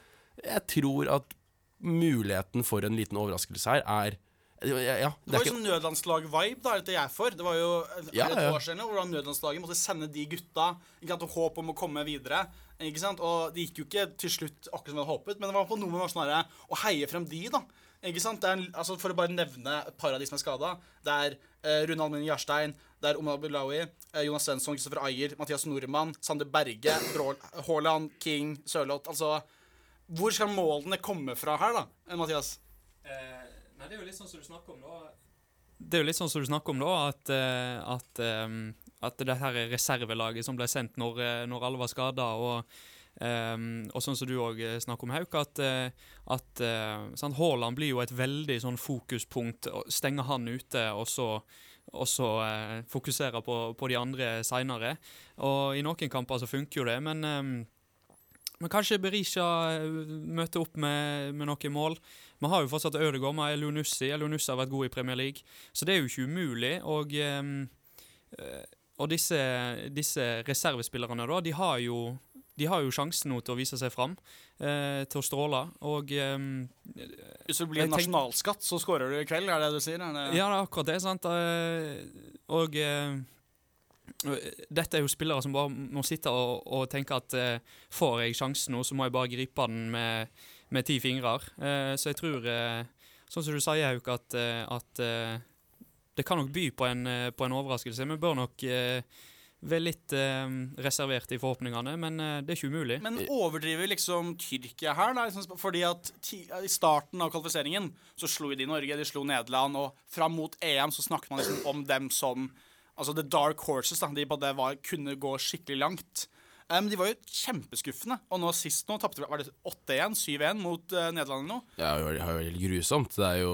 D: jeg tror at muligheten for en liten overraskelse her er ja, det,
B: Det var jo sånn nødlandslag-vibe, da, er det jeg for. Det var jo
D: Ja,
B: et
D: ja.
B: år siden hvordan nødlandslaget måtte sende de gutta ikke sant, og håp om å komme videre. Ikke sant? Og det gikk jo ikke til slutt akkurat som vi hadde håpet, men det var på noe med sånn å heie frem de, da. Ikke sant? Det er, en- altså, for å bare nevne et par av de som er skada. Det er eh, Rune Almin Jarstein, det er Omar Bulawi, eh, Jonas Svensson, Kristoffer Ayer, Mathias Nordmann, Sander Berge, Haaland, King, Sørloth. Altså, hvor skal målene komme fra her, da, eh, Mathias?
C: Eh, det er jo litt sånn som du snakker om, da. Det er jo litt sånn som du snakker om, da, at, eh, at, ehm, at det her er reservelaget som ble sendt når, eh, når alle var skada, og, og sånn som du òg snakker om, Hauk, at, eh, at eh, sant, Haaland blir jo et veldig sånn fokuspunkt. Stenger han ute, og så og så eh, fokusere på, på de andre seinere. Og i noen kamper så funker jo det, men eh, men kanskje Berisha eh, møter opp med, med noen mål. Vi har jo fortsatt Ødegaard med Elionussi. Elionussi har vært god i Premier League. Så det er jo ikke umulig. Og, ehm, eh, og disse, disse reservespillerne, da, de har jo de har jo sjansen nå til å vise seg fram, eh, til å stråle. Og ehm,
B: Hvis det blir en nasjonalskatt, så skårer du i kveld, er det du sier? Er det...
C: Ja, det er akkurat det. sant? Eh, Og eh, dette er jo spillere som bare må sitte og, og tenke at eh, får jeg sjansen nå, så må jeg bare gripe den med, med ti fingrer. Eh, så jeg tror, eh, sånn som du sier, Hauk, at, eh, at det kan nok by på en, på en overraskelse. Vi bør nok være litt eh, reservert i forhåpningene, men eh, det er ikke umulig.
B: Men overdriver liksom Tyrkia her? Da, liksom, fordi at ti, I starten av kvalifiseringen så slo de Norge, de slo Nederland, og fram mot EM så snakket man liksom om dem som Altså The Dark Horses. da, De både var, kunne gå skikkelig langt. Um, de var jo kjempeskuffende. Og nå sist nå tapte vi var det 8-1, 7-1 mot uh, Nederland eller noe.
D: Ja, det jo helt grusomt. Det er jo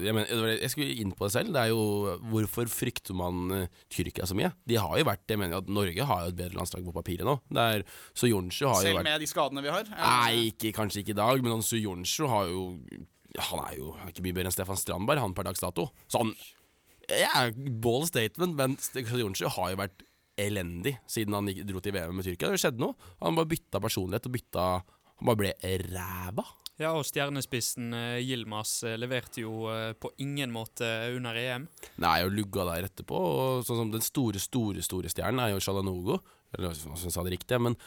D: jeg, mener, jeg skulle inn på det selv. Det er jo Hvorfor frykter man uh, Tyrkia så mye? De har jo vært Jeg mener at Norge har jo et bedre landslag på papiret nå. Det er Soyuncu har jo
B: Selv
D: vært
B: med de skadene vi har.
D: Nei, ikke, kanskje ikke i dag, men han Soyuncu har jo Han er jo ikke mye bedre enn Stefan Strandberg, han per dags dato. Så han ja, Bold statement, men Soyuncu har jo vært elendig siden han dro til VM med Tyrkia. Det skjedde noe. Han bare bytta personlighet og bytta Han bare ble ræva.
C: Ja, og stjernespissen Gilmas Yilmaz eh, leverte jo eh, på ingen måte under EM.
D: Nei, og lugga der etterpå. Og sånn som Den store, store store stjernen er jo Shalanogo. Eller som sa det riktig. Men,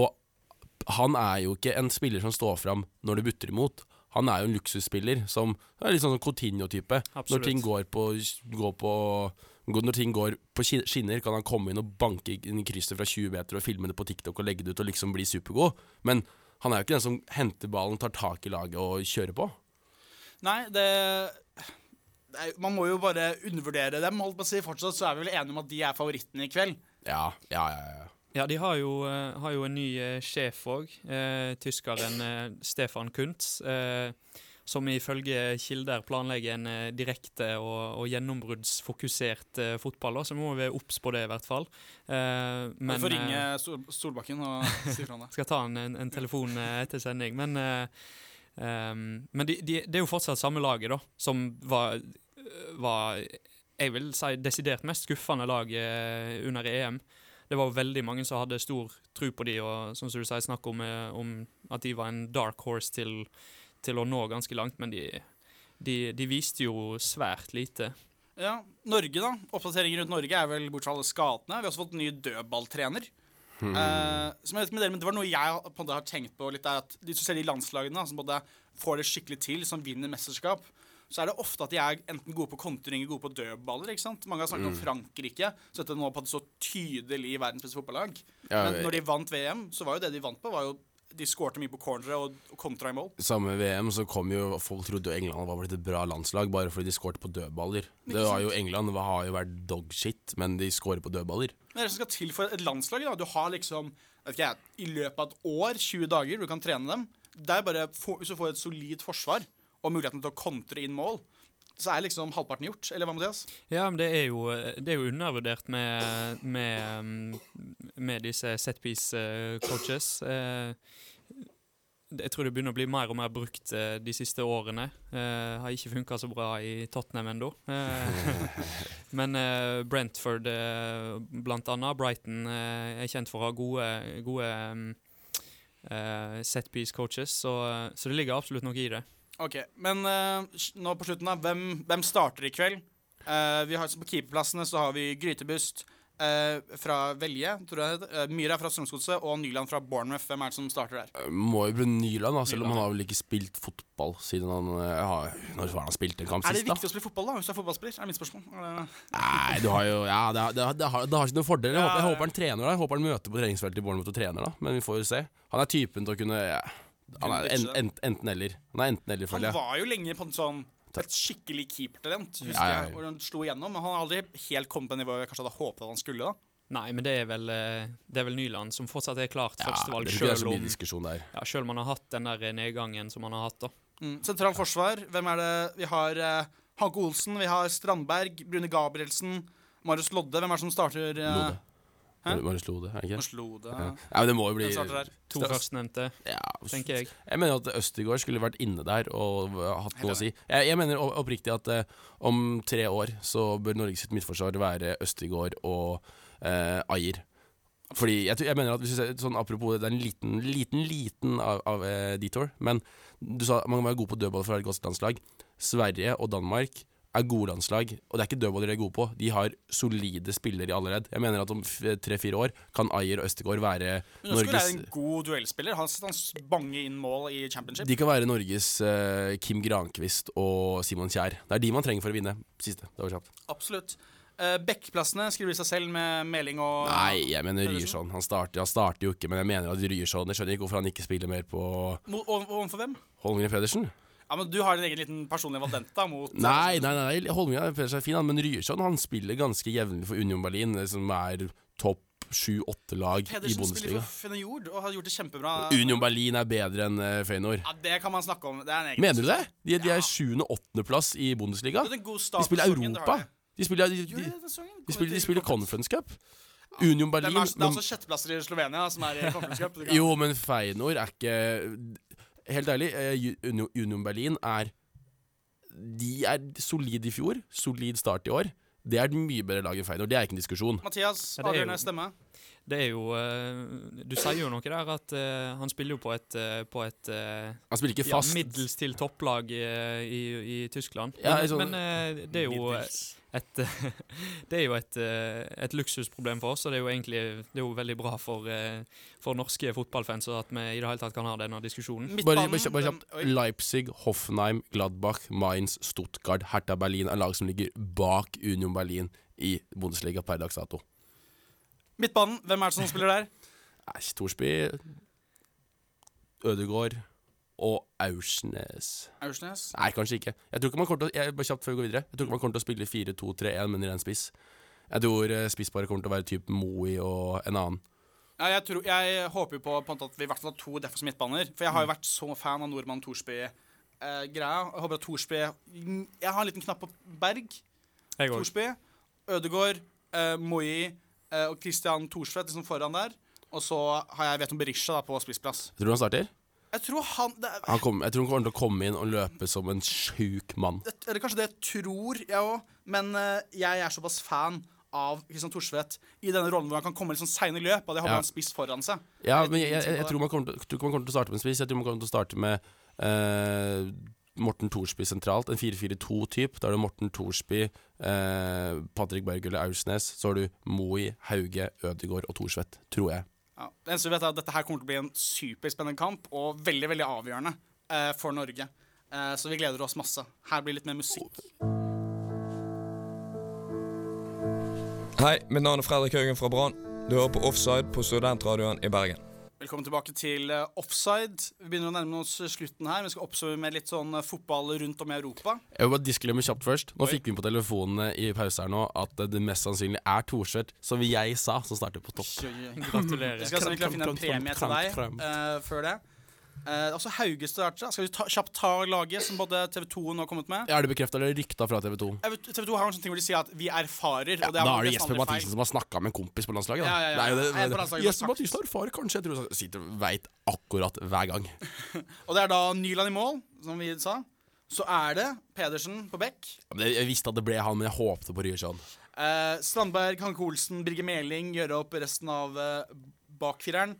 D: og han er jo ikke en spiller som står fram når det butter imot. Han er jo en luksusspiller som er litt sånn Coutinho-type. Når ting går på, går på Når ting går på skinner, kan han komme inn og banke inn i krysset fra 20 meter og filme det på TikTok og legge det ut og liksom bli supergod. Men han er jo ikke den som henter ballen, tar tak i laget og kjører på.
B: Nei, det, det er, Man må jo bare undervurdere dem. holdt på å si. Fortsatt så er vi vel enige om at de er favorittene i kveld.
D: Ja, ja, ja. ja.
C: Ja, de har jo, eh, har jo en ny eh, sjef òg, eh, tyskeren eh, Stefan Kuntz. Eh, som ifølge kilder planlegger en eh, direkte og, og gjennombruddsfokusert eh, fotball. Da, så må vi være obs på det, i hvert fall. Uh,
B: Men,
C: vi
B: får ringe Sol Solbakken og [LAUGHS] si fra om det.
C: skal ta en, en, en telefon etter sending. Men, uh, um, men de, de, det er jo fortsatt samme laget, da, som var, var Jeg vil si desidert mest skuffende lag under EM. Det var veldig mange som hadde stor tro på de, og som du sier, snakk om, om at de var en dark horse til, til å nå ganske langt, men de, de, de viste jo svært lite.
B: Ja, Norge, da. Oppdateringer rundt Norge er vel bortsett fra alle skadene. Vi har også fått en ny dødballtrener. Eh, som jeg vet med dere, men Det var noe jeg på en måte har tenkt på litt, er at de, de landslagene som både får det skikkelig til, som vinner mesterskap, så er det ofte at de er enten gode på kontring eller gode på dødballer. ikke sant? Mange har snakket om Frankrike, så dette nå på et så tydelig verdens beste fotballag.
D: Ja,
B: Men når de vant VM, så var jo det de vant på, var jo de skårte mye på cornere og, og kontra i mål.
D: Samme VM så kom jo Folk trodde jo England var blitt et bra landslag bare fordi de skårte på dødballer. Det var jo England har jo vært dogshit, men de skårer på dødballer.
B: Det er det som skal til for et landslag. Da. Du har liksom jeg, i løpet av et år, 20 dager, du kan trene dem. Det er bare, Hvis du får et solid forsvar og muligheten til å kontre inn mål, så er liksom halvparten gjort. Eller hva, Mathias?
C: Ja, men det er jo, det er jo undervurdert med, med, um, med disse setpiece eh. Eh, Jeg tror det begynner å bli mer og mer brukt eh, de siste årene. Jeg har ikke funka så bra i Tottenham ennå. [LAUGHS] Men Brentford blant annet, Brighton, er kjent for å ha gode, gode um, eh, setpiece coaches, så, så det ligger absolutt noe i det.
B: Ok, Men uh, nå på slutten, da. Hvem, hvem starter i kveld? Uh, vi har, på keeperplassene så har vi Grytebust uh, fra Velje, tror jeg det heter. Myhra fra Strømsgodset og Nyland fra Bournemouth. Hvem er det som starter der?
D: Må jo bli Nyland, da, selv om han har vel ikke spilt fotball siden han har, Når var han spilte en kamp
B: Er det
D: sist, da?
B: viktig å spille fotball, da, hvis du er fotballspiller? Er mitt spørsmål. Er
D: Nei, du har jo Ja, det, har- det, har- det, har, det har ikke noen fordel. Jeg,
B: Ja,
D: håper, jeg håper han trener da. Jeg håper han møter på treningsfeltet i Bournemouth og trener, da. Men vi får jo se. Han er typen til å kunne ja, Han er en, en, enten eller. Han er enten eller, føler jeg.
B: var jo lenge på en sånn et skikkelig keepertalent, husker
D: Ja, ja, ja.
B: jeg, hvor han slo igjennom. Men han har aldri helt kommet på det nivået jeg kanskje hadde håpet at han skulle. da
C: Nei, men det er vel, eh, det er vel Nyland som fortsatt er klart førstevalg, ja,
D: mye
C: om, ja, selv om han har hatt den der nedgangen som han har hatt. da.
B: mm. Sentralt forsvar, hvem er det? Vi har eh, Hanke Olsen, vi har Strandberg, Brune Gabrielsen, Marius Lodde. Hvem er det som starter? eh, Hæ?
D: Lode, er det ikke?
B: Man slo det.
D: Ja. ja, men det må jo bli
B: der?
C: To førstnevnte,
D: ja,
C: tenker jeg.
D: Jeg mener at Østegård skulle vært inne der og hatt noe å si. Jeg, jeg mener oppriktig at eh, om tre år så bør Norges sitt midtforsvar være Østegård og eh, Ajer. Fordi jeg, jeg mener at hvis du sånn Apropos, det er en liten, liten, liten av, av eh, detour, men du sa man må være god på dødball for å være et godt landslag. Sverige og Danmark er gode landslag, og det er ikke dødballer de er gode på. De har solide spillere allerede. Jeg mener at om tre-fire år kan Ayer og Østegård være
B: Men Østegård
D: Norges
B: er en god duellspiller. Han han bange inn mål i championship.
D: De kan være Norges uh, Kim Grankvist og Simon Kjær. Det er de man trenger for å vinne. Siste. Det var kjapt.
B: Absolutt. Uh, Bekkplassene skriver de seg selv med Meling og
D: Nei, jeg mener Ryerson. Han starter, han starter jo ikke, men jeg mener at Ryerson Jeg skjønner ikke hvorfor han ikke spiller mer på
B: Overfor hvem?
D: Holmgren Pedersen.
B: Ja, men Du har en egen liten personlig valenta mot
D: Nei, nei, nei, Holmgren føler er fin, men Ryerson han spiller ganske jevnlig for Union Berlin, eh, som er topp sju-åtte lag i
B: Pedersen spiller
D: Bundesliga.
B: for jord og har gjort det kjempebra.
D: Union Berlin er bedre enn uh, Feyenoord.
B: Ja, Det kan man snakke om. Det er en egen
D: Mener du det? De, de er sjuende-åttendeplass i Bundesliga.
B: Det er en god
D: De
B: start
D: spiller
B: det har
D: Europa.
B: de.
D: De spiller, de, de, de spiller, de spiller Conference Cup. Union
B: er,
D: Berlin
B: det er også sjetteplasser i Slovenia som er i Conference Cup.
D: Jo, men Feyenoord er ikke Helt ærlig, eh, Union Berlin er De er solide i fjor. Solid start i år. Det er et mye bedre lag enn Feyenoord. Det er ikke en diskusjon.
B: Mathias, avgjørende stemme.
C: Det er jo eh, Du sier jo noe der at eh, han spiller jo på et, eh, på et
D: Han spiller ikke
C: ja, middels til topplag i, i, i Tyskland.
D: Ja,
C: men
D: sånn-
C: men [LAUGHS] det er jo et Det er jo et, et luksusproblem for oss, og det er jo egentlig det er jo veldig bra for, for norske fotballfans at vi i det hele tatt kan ha denne diskusjonen.
D: Bare,
B: Midtbanen,
D: bare. Leipzig, Hoffenheim, Gladbach, Mainz, Stuttgart, Hertha Berlin er lag som ligger bak Union Berlin i Bundesliga per dags dato.
B: Midtbanen, hvem er det som spiller der?
D: Nei, Thorsby, Ødegård og Aursnes.
B: Aursnes.
D: Nei, kanskje ikke. Jeg tror ikke man kommer til å jeg, bare kjapt før vi går videre Jeg tror ikke man kommer til å spille 4-2-3-1 med i ren spiss. Jeg tror eh, spissparet kommer til å være type Moey og en annen.
B: Ja, jeg, tror, jeg håper jo på, på at vi i hvert fall har to defensive midtbaner. For jeg har jo vært så fan av Nordmann Thorsby-greia. jeg håper at Thorsby Jeg har en liten knapp på Berg. Torsby Ødegård, uh, Moi eh, og Christian Thorsvedt liksom foran der. Og så har jeg Veton Berisha da, på spissplass.
D: Tror du han starter?
B: Jeg tror han er-
D: Han kom, jeg tror han kommer til å komme inn og løpe som en sjuk mann.
B: det, Eller kanskje det tror, jeg òg. Men eh, jeg er såpass fan av Christian Thorsvedt i denne rollen hvor han kan komme litt sånn seine i løp. Og det har
D: Ja.
B: han spiss foran seg.
D: Ja, men jeg, jeg, jeg,
B: jeg,
D: tror man kommer til, tror man kommer til å starte med en spiss. Jeg tror man kommer til å starte med eh, Morten Thorsby sentralt. En 4-4-2-typ. Da har du Morten Thorsby, eh, Patrick Berg eller Aursnes. Så har du Moi, Hauge, Ødegaard og Thorsvedt, tror jeg.
B: Ja. Det eneste vi vet er at Dette her kommer til å bli en superspennende kamp og veldig veldig avgjørende eh, for Norge. Eh, så vi gleder oss masse. Her blir litt mer musikk.
G: Hei, mitt navn er Fredrik Haugen fra Brann. Du hører på Offside på Studentradioen i Bergen.
B: Velkommen tilbake til eh, Offside. Vi begynner å nærme oss slutten her. Vi skal oppsummere med litt sånn eh, fotball rundt om i Europa.
D: Jeg vil bare disklemme kjapt først. Nå fikk vi på telefonene i pause her nå at det mest sannsynlig er Thorsvedt, som jeg sa, som starter på topp.
C: Gratulerer.
B: Vi skal se om vi klarer finne en premie til deg eh, før det. Eh, også Hauge starter. Skal vi ta, kjapt ta laget som både TV 2 nå har kommet med?
D: Er det bekrefta eller rykta fra TV 2?
B: TV 2 har en sånn ting hvor de sier at vi erfarer.
D: Ja,
B: det
D: da er det Jesper
B: Mathisen feil.
D: Som har snakka med en kompis på landslaget. Da.
B: Ja, ja, ja.
D: Det er det, det, Jesper. Mathisen erfarer kanskje, jeg tror han sitter veit akkurat hver gang. [LAUGHS]
B: Og det er da Nyland i mål, som vi sa. Så er det Pedersen på bekk.
D: Jeg visste at det ble han, men jeg håpte på Ryerson.
B: Eh, Strandberg, Hanke Olsen, Birger Meling gjøre opp resten av eh, bakfireren.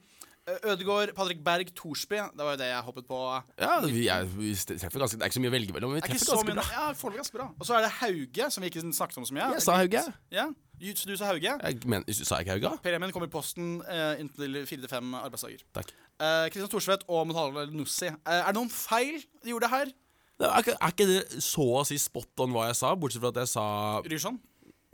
B: Eh, Ødegaard, Patrick Berg, Thorsby. Det var jo det jeg hoppet på.
D: Ja, vi, er, vi treffer ganske, Det er ikke så mye å velge mellom, men vi
B: er
D: treffer ganske
B: mye,
D: bra.
B: ja, foreløpig ganske bra. Og så er det Hauge, som vi ikke snakket om så mye.
D: Jeg sa Hauge.
B: Ja, så du sa Hauge.
D: Jeg men, sa jeg ikke Hauge?
B: Per Emil kommer i posten uh, inntil fire til fem arbeidsdager.
D: Takk.
B: Uh, Kristian Thorsvedt og Motala Nussi. Uh, er det noen feil de gjorde her?
D: Er ikke, er ikke det så å si spot on hva jeg sa, bortsett fra at jeg sa
B: Ryrsson?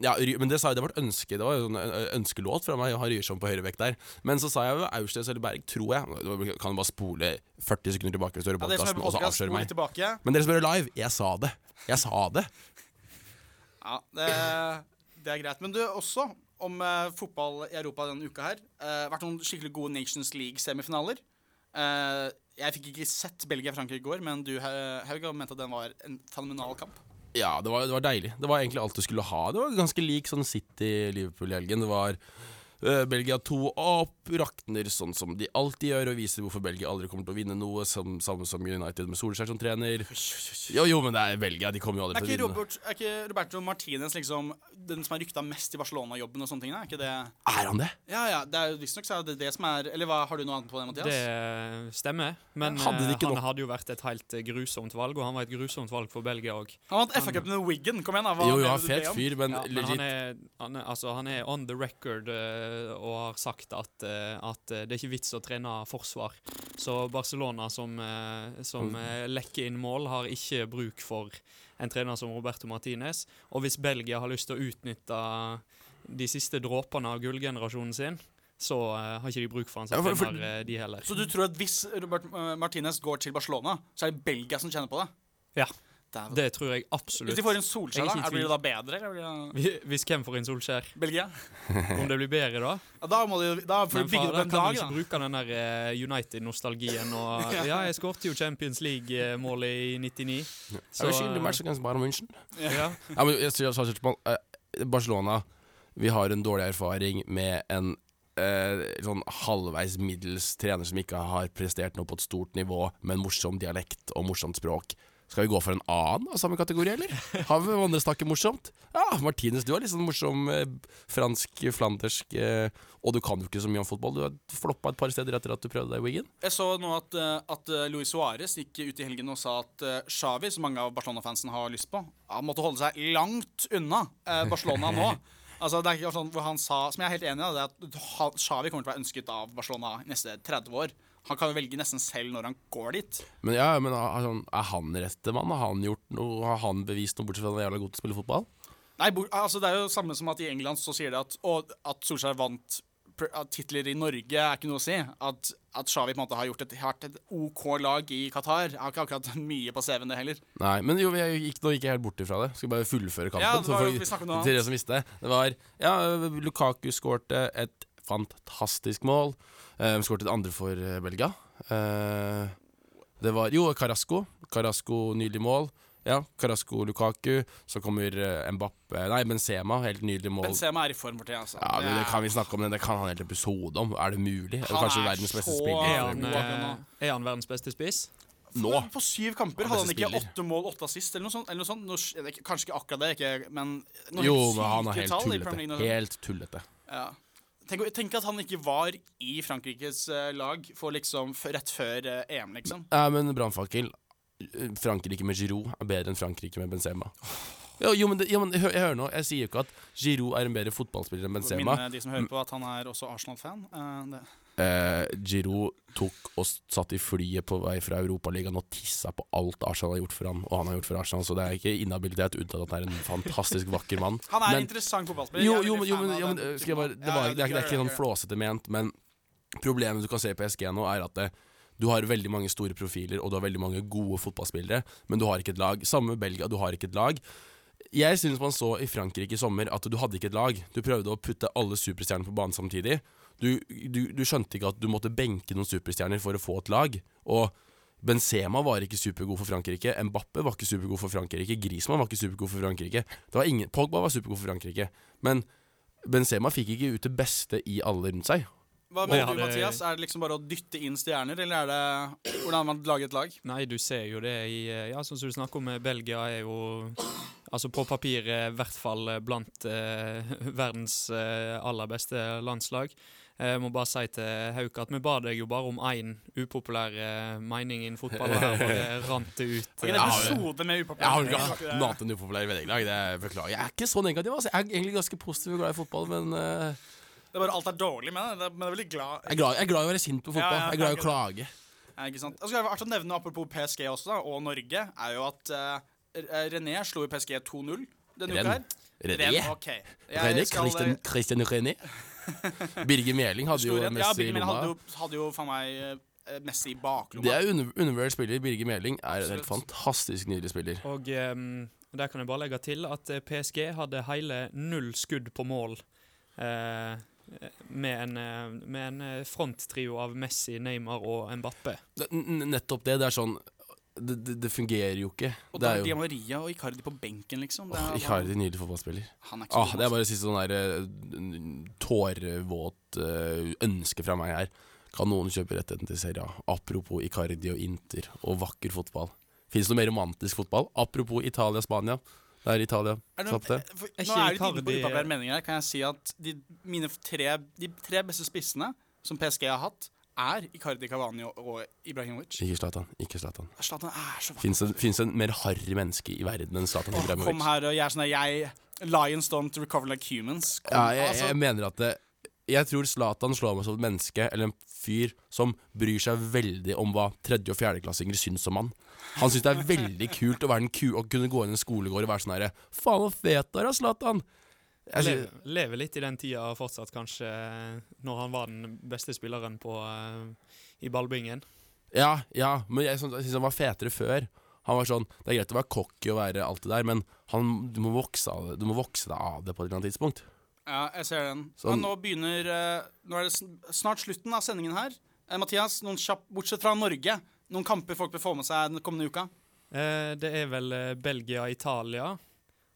D: Ja, men det sa jeg, det var et ønske. Det var en ønskelåt fra meg å ha Ryerson på høyrevekt der. Men så sa jeg jo Aursnes eller Berg, tror jeg. Kan Du bare spole 40 sekunder tilbake hvis du hører
B: er
D: podkasten, og så avsløre meg.
B: tilbake.
D: Men dere som hører live, jeg sa det. Jeg sa det.
B: Ja, det, det er greit. Men du, også om uh, fotball i Europa denne uka her. Uh, vært noen skikkelig gode Nations League-semifinaler. Uh, jeg fikk ikke sett Belgia-Frankrike i går, men du, Ha- Haug, mente at den var en fenomenal kamp.
D: Ja, det var, det var deilig. Det var egentlig alt du skulle ha. Det var ganske lik sånn City-Liverpool i helgen. Det var Belgia to opp, rakner sånn som de alltid gjør, og viser hvorfor Belgia aldri kommer til å vinne noe, som, samme som United med Solskjær som trener. Jo, jo, men det er Belgia. De kommer jo aldri til å vinne.
B: Robert, er ikke Roberto Martinez liksom den som er rykta mest i Barcelona-jobben og sånne ting? Er ikke det
D: Er han det?
B: Ja, ja. det er Visstnok så er det det som er Eller hva, har du noe annet på det, Mathias?
C: Det stemmer, men
D: Hadde de
C: eh, han
D: nok-
C: hadde jo vært et helt eh, grusomt valg, og han var et grusomt valg for Belgia òg.
B: Han vant FA-cupen med Wiggen. Kom igjen, da. Hva
D: Jo, jo, han er fet fyr, men
C: Ja, men
D: legit
C: han er, han, er, altså, han er on the record eh, og har sagt at, eh, at eh, det er ikke vits å trene forsvar. Så Barcelona, som, eh, som eh, lekker inn mål, har ikke bruk for en trener som Roberto Martinez. Og hvis Belgia har lyst til å utnytte de siste dråpene av gullgenerasjonen sin, så uh, har ikke de bruk for han som
D: Ja, for- for-
C: trener, eh, de heller.
B: Så du tror at hvis Robert uh, Martinez går til Barcelona, så er det Belgia som tjener på det?
C: Ja,
B: Dæven.
C: det tror jeg absolutt.
B: Hvis de får en Solskjær, da, blir det da bedre? Eller blir det
C: Hvis hvem får inn Solskjær?
B: Belgia? [LAUGHS]
C: Om det blir bedre da?
B: Ja, da må du, da får du bygge
C: da
B: en
C: kan
B: dag,
C: du ikke
B: da.
C: bruke den der eh, United-nostalgien og [LAUGHS] Ja, jeg skårte jo Champions League-målet i 99.
D: Så, skyldig match against Bayern München.
C: ja.
D: Ja, men jeg, jeg, til Spørsmål, eh, Barcelona Vi har en dårlig erfaring med en eh, sånn halvveis middels trener som ikke har prestert noe på et stort nivå, med en morsom dialekt og morsomt språk. Skal vi gå for en annen av samme kategori, eller? Har vi andre snakker morsomt? Ja, Martinez, du er litt sånn morsom eh, fransk, flandersk eh, Og du kan jo ikke så mye om fotball. Du har floppa et par steder etter at du prøvde deg i Wigan.
B: Jeg så nå at, eh, at eh, Luis Suárez gikk ut i helgen og sa at eh, Xavi, som mange av Barcelona-fansen har lyst på, han måtte holde seg langt unna Barcelona nå. [LAUGHS] Altså, det er ikke sånn hvor Han sa, som jeg er helt enig i, det er at Xavi kommer til å være ønsket av Barcelona neste 30 år. Han kan jo velge nesten selv når han går dit.
D: Men ja, men er han, er han rette mann? Har han gjort noe Har han bevist noe, bortsett fra at han er jævla god til å spille fotball?
B: Nei, altså Det er jo samme som at i England så sier de at og at Solskjær vant at titler i Norge, er ikke noe å si. At, at Xavi på en måte har gjort et, har et OK lag i Qatar. Har ikke akkurat [LAUGHS] mye på CV-en, det heller.
D: Nei, men jo, jeg gikk, nå gikk jeg helt bort ifra det. Skal bare fullføre kampen.
B: Ja, det var
D: så
B: jo- vi
D: til dere som visste. Det var Ja, Lukaku skårte et fantastisk mål. Eh, Skåret det andre for eh, Belgia. Eh, det var Jo, Carasco. Carasco, nylig mål. Ja, Carasco, Lukaku. Så kommer uh, Mbappe Nei, Benzema. Helt nydelig mål.
B: Benzema er i form for tida, altså.
D: Ja, men Det kan vi snakke om, men det kan han en episode om. Er det mulig? Er det kanskje
B: er
D: verdens beste
B: så-
D: spiller?
C: Er han, eh, er han verdens beste spiss?
D: Nå.
B: På syv kamper hadde han ikke
D: spiller.
B: åtte mål, åtte assist, eller noe sånt. Eller noe sånt. Noe, kanskje ikke akkurat det, ikke, men
D: Jo, men han er helt tullete. Helt tullete.
B: Ja. Tenk, tenk at han ikke var i Frankrikes eh, lag for liksom rett før eh, EM, liksom.
D: Ja, men brannfakkel. Frankrike med Giroud er bedre enn Frankrike med Benzema. Jo, jo, men, det, jo, men hør, jeg hører nå, jeg sier jo ikke at Giroud er en bedre fotballspiller enn Benzema.
B: Minne de som hører på, at han er også Arsenal-fan. Uh, det-
D: Eh, Giroud tok og satt i flyet på vei fra Europaligaen og tissa på alt Arsenal har gjort for han, og han har gjort for Arsenal, så det er ikke inhabilitet unntatt at han er en fantastisk vakker mann. [LAUGHS]
B: Han er
D: Men-
B: interessant fotballspiller.
D: Jo, jo, jo, men, jo, men skal jeg bare, det, var, det, er, det er ikke sånn flåsete ment, men Problemet du kan se i PSG nå, er at det, du har veldig mange store profiler, og du har veldig mange gode fotballspillere, men du har ikke et lag. Samme med Belgia, du har ikke et lag. Jeg synes man så i Frankrike i sommer at du hadde ikke et lag. Du prøvde å putte alle superstjernene på banen samtidig. Du, du, du skjønte ikke at du måtte benke noen superstjerner for å få et lag. Og Benzema var ikke supergod for Frankrike. Mbappe var ikke supergod for Frankrike. Griezmann var ikke supergod for Frankrike. Det var ingen, Pogba var supergod for Frankrike. Men Benzema fikk ikke ut det beste i alle rundt seg.
B: Hva mener
C: Ja,
B: du, Mathias? Er det liksom bare å dytte inn stjerner, eller er det hvordan man lager et lag?
C: Nei, du ser jo det i Ja, sånn som du snakker om, Belgia er jo Altså på papiret i hvert fall blant eh, [LAUGHS] verdens eh, aller beste landslag. Jeg må bare si til Hauk at vi ba deg jo bare om én upopulær eh, mening innen fotball, og her [LAUGHS] bare rant det ut.
B: En
C: eh,
B: episode med
D: Jeg har ikke hatt noe annet enn upopulære vennelag. Det beklager jeg. Jeg er ikke så negativ. Altså. Jeg er egentlig ganske positiv og glad i fotball, men uh...
B: Det er bare alt er dårlig med det. det. Men jeg er veldig glad.
D: jeg, er glad, jeg er glad i å være sint på fotball.
B: Ja, ja,
D: jeg er glad i å klage.
B: Ja, ikke sant? Skal jeg vært å nevne Apropos PSG også, da, og Norge, er jo at uh, René slo jo PSG 2-0 denne
D: Ren.
B: uka her.
D: René.
B: Ren, ok.
D: René,
B: skal-
D: Christian, Christian René. [LAUGHS] Birger Meling hadde jo
B: Messi. Ja,
D: Messi i
B: lomma. Hadde jo, hadde jo faen meg eh, Messi i baklomma.
D: Det er under, undervurdert spiller. Birger Meling er en helt fantastisk nydelig spiller.
C: Og um, der kan jeg bare legge til at eh, PSG hadde hele null skudd på mål. Uh, med en, eh, med en fronttrio av Messi, Neymar og Mbappe.
D: N- Nettopp det. Det er sånn Det, det, det fungerer jo ikke.
B: Og
D: Det er jo
B: Di Maria og Icardi på benken, liksom. Det er,
D: Icardi, nydelig fotballspiller.
B: Han er ikke så
D: Ah, det er
B: altså.
D: bare siste sånn der eh, tårevåt eh, ønske fra meg her. Kan noen kjøpe rettigheten til Serie A? Apropos Icardi og Inter og vakker fotball. Fins det noe mer romantisk fotball? Apropos Italia-Spania. Det er Italia.
B: Er det,
D: Slapp det.
B: for, nå er litt inne på upopulære meninger her. Kan jeg si at de, mine tre, de tre beste spissene som PSG har hatt, er Icardi, Cavani og, Ibrahimovic.
D: Ikke Zlatan. Ikke Zlatan.
B: Zlatan er så vakker.
D: Fins det, en mer harry menneske i verden enn Zlatan
B: Kom
D: Ibrahimovic?
B: her og jeg er sånn jeg Lions don't recover like humans. Kom,
D: Ja, jeg,
B: altså,
D: jeg mener at det, Jeg tror Zlatan slår meg som et menneske eller en fyr som bryr seg veldig om hva tredje- og fjerdeklassinger syns om han. Han syns det er veldig kult å, ku å kunne gå inn i en skolegård og være sånn herre Faen, så fet du er, Zlatan! Jeg
C: Lever, litt i den tida fortsatt, kanskje, når han var den beste spilleren på, uh, i ballbingen.
D: Ja, ja, men jeg syns han var fetere før. Han var sånn Det er greit å være cocky og være alt det der, men han, du, må vokse av det, du må vokse deg av det på et eller annet tidspunkt.
B: ja, jeg ser den.
D: Sånn.
B: Nå begynner eh, Nå er det snart slutten av sendingen her. Eh, Mathias, noen kjapp, bortsett fra Norge, noen kamper folk bør få med seg den kommende uka?
C: Eh, det er vel eh, Belgia-Italia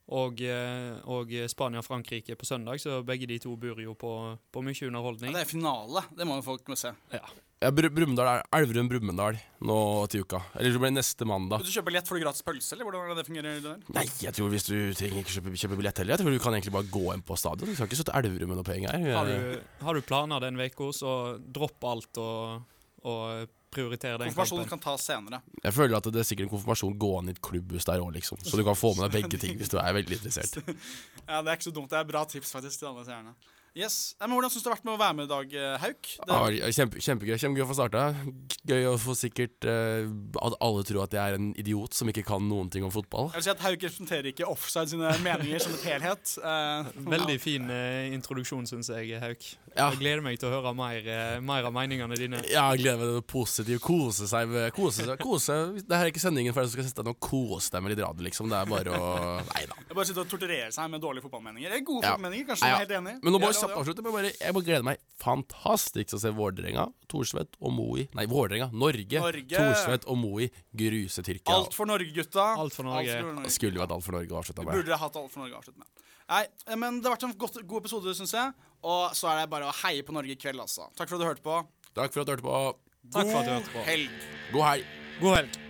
C: og, eh, og Spania-Frankrike på søndag, så begge de to bor jo på, på mye
B: Ja, det er finale. Det må jo folk må se.
D: Ja, Br Brumunddal er Elverum-Brumunddal nå til uka. Eller det blir neste mandag.
B: Du kjøper billett, får du gratis pølse, eller hvordan er det det fungerer? det der?
D: Nei, jeg tror hvis du trenger ikke kjøpe, kjøpe billett heller. Jeg tror du kan egentlig bare gå inn på stadion. Du skal ikke støtte Elverum med noe penger.
C: Har du, har du planer den uka, så dropp alt og, og prioritere den
B: Konfirmasjonen
C: kampen.
B: kan tas senere.
D: Jeg føler at det er sikkert en konfirmasjon gående i et klubbhus der òg, liksom. Så du kan få med deg begge ting hvis du er veldig interessert. [LAUGHS]
B: Ja, Det er ikke så dumt. Det er bra tips faktisk til alle seerne. Yes. Men Hvordan syns du det har vært med å være med i dag, eh, Hauk?
D: Ja, kjempe, kjempegøy. Kjempegøy å få starta. Gøy å få sikkert uh, at alle tror at jeg er en idiot som ikke kan noen ting om fotball.
B: jeg vil si at Hauk representerer ikke offside sine meninger som et helhet. Uh, [LAUGHS]
C: Veldig fin uh, introduksjon, syns jeg, Hauk.
D: Ja.
C: Jeg gleder meg til å høre mer, mer av meningene dine.
D: Ja, jeg gleder meg til å positivt kose seg med Kose seg. Kose. Det her er ikke sendingen for deg som skal sitte og kose deg med litt radio, liksom. Det er bare å [LAUGHS] Nei da.
B: Bare sitte og torturere seg med dårlige fotballmeninger. Eller gode
D: Ja.
B: fotballmeninger, kanskje.
D: Ja, ja.
B: er helt enig.
D: Men nå kjapt avslutte. med bare, jeg må glede meg fantastisk til å se Vålerenga, Thorsvedt og Moi Nei, Vålerenga. Norge.
B: Norge.
D: Thorsvedt og Moi gruse Tyrkia.
B: Alt for Norge, gutta.
C: Alt for Norge.
D: Det skulle jo vært alt for Norge å avslutte med.
B: Burde hatt alt for Norge avsluttet med. Nei, men det har vært en godt, god episode, syns jeg. Og så er det bare å heie på Norge i kveld, altså. Takk for at du hørte på.
D: Takk for at du hørte på.
C: God, for at du hørte på.
B: Helg.
D: God helg.
C: God helg.